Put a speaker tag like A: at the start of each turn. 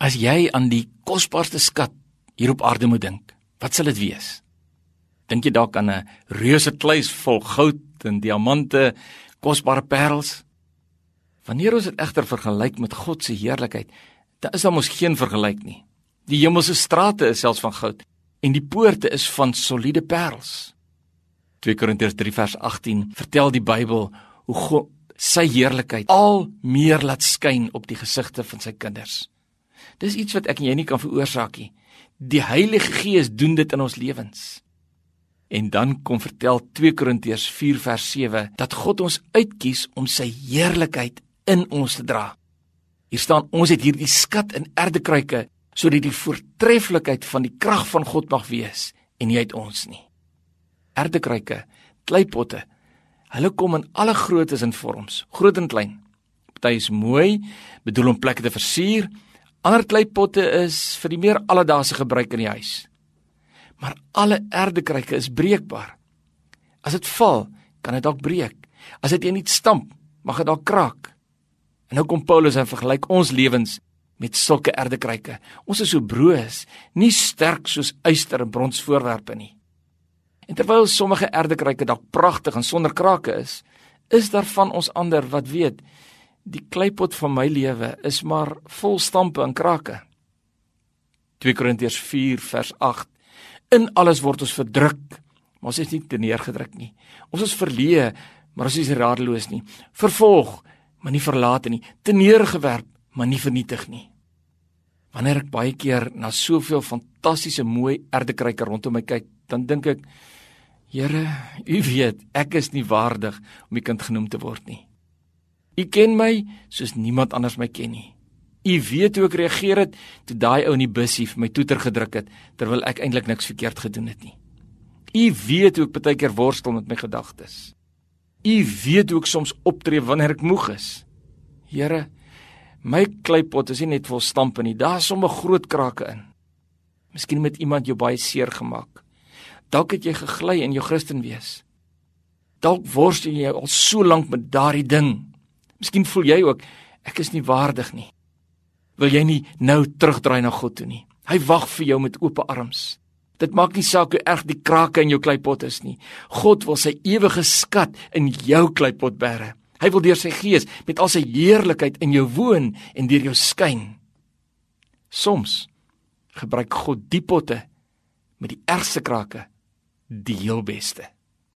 A: As jy aan die kosbaarste skat hier op aarde moet dink, wat sal dit wees? Dink jy dalk aan 'n reuse kluis vol goud en diamante, kosbare parels? Wanneer ons dit egter vergelyk met God se heerlikheid, dan is daar mos geen vergelyk nie. Die hemelse strate is selfs van goud en die poorte is van soliede parels. 2 Korintiërs 3 vers 18 vertel die Bybel hoe God sy heerlikheid al meer laat skyn op die gesigte van sy kinders. Dis iets wat ek en jy nie kan veroorsaak nie. Die Heilige Gees doen dit in ons lewens. En dan kom vertel 2 Korintiërs 4 vers 7 dat God ons uitkies om sy heerlikheid in ons te dra. Hier staan ons het hierdie skat in erdekruike sodat die voortreffelikheid van die krag van God mag wees en nie uit ons nie. Erdekruike, kleipotte, hulle kom in alle groottes en vorms, groot en klein. Party is mooi, bedoel om plekke te versier, Ander kleipotte is vir die meer alledaagse gebruik in die huis. Maar alle erdekruike is breekbaar. As dit val, kan dit dalk breek. As dit eendag stamp, mag dit dalk kraak. En nou kom Paulus en vergelyk ons lewens met sulke erdekruike. Ons is so broos, nie sterk soos yster en brons voorwerpe nie. En terwyl sommige erdekruike dalk pragtig en sonder krake is, is daar van ons ander wat weet die kleipot van my lewe is maar vol stampe en krake. 2 Korintiërs 4 vers 8 In alles word ons verdruk, maar ons is nie teneergedruk nie. Ons is verleë, maar ons is radeloos nie. Vervolg, maar nie verlate nie. Teneergewerp, maar nie vernietig nie. Wanneer ek baie keer na soveel fantastiese mooi erdekruike rondom my kyk, dan dink ek Here, U weet, ek is nie waardig om U kind genoem te word nie. U ken my soos niemand anders my ken nie. U weet hoe ek reageer het toe daai ou in die busie vir my toeter gedruk het terwyl ek eintlik niks verkeerd gedoen het nie. U weet hoe ek baie keer worstel met my gedagtes. U weet hoe ek soms optree wanneer ek moeg is. Here, my kleipot is nie net vol stampe nie, daar's sommer groot krake in. Miskien met iemand jou baie seer gemaak. Dalk het jy gegly in jou Christen wees. Dalk worstel jy al so lank met daardie ding Miskien voel jy ook ek is nie waardig nie. Wil jy nie nou terugdraai na God toe nie? Hy wag vir jou met oop arms. Dit maak nie saak hoe erg die krake in jou kleipot is nie. God wil sy ewige skat in jou kleipot bære. Hy wil deur sy gees met al sy heerlikheid in jou woon en deur jou skyn. Soms gebruik God die potte met die ergste krake die heel beste.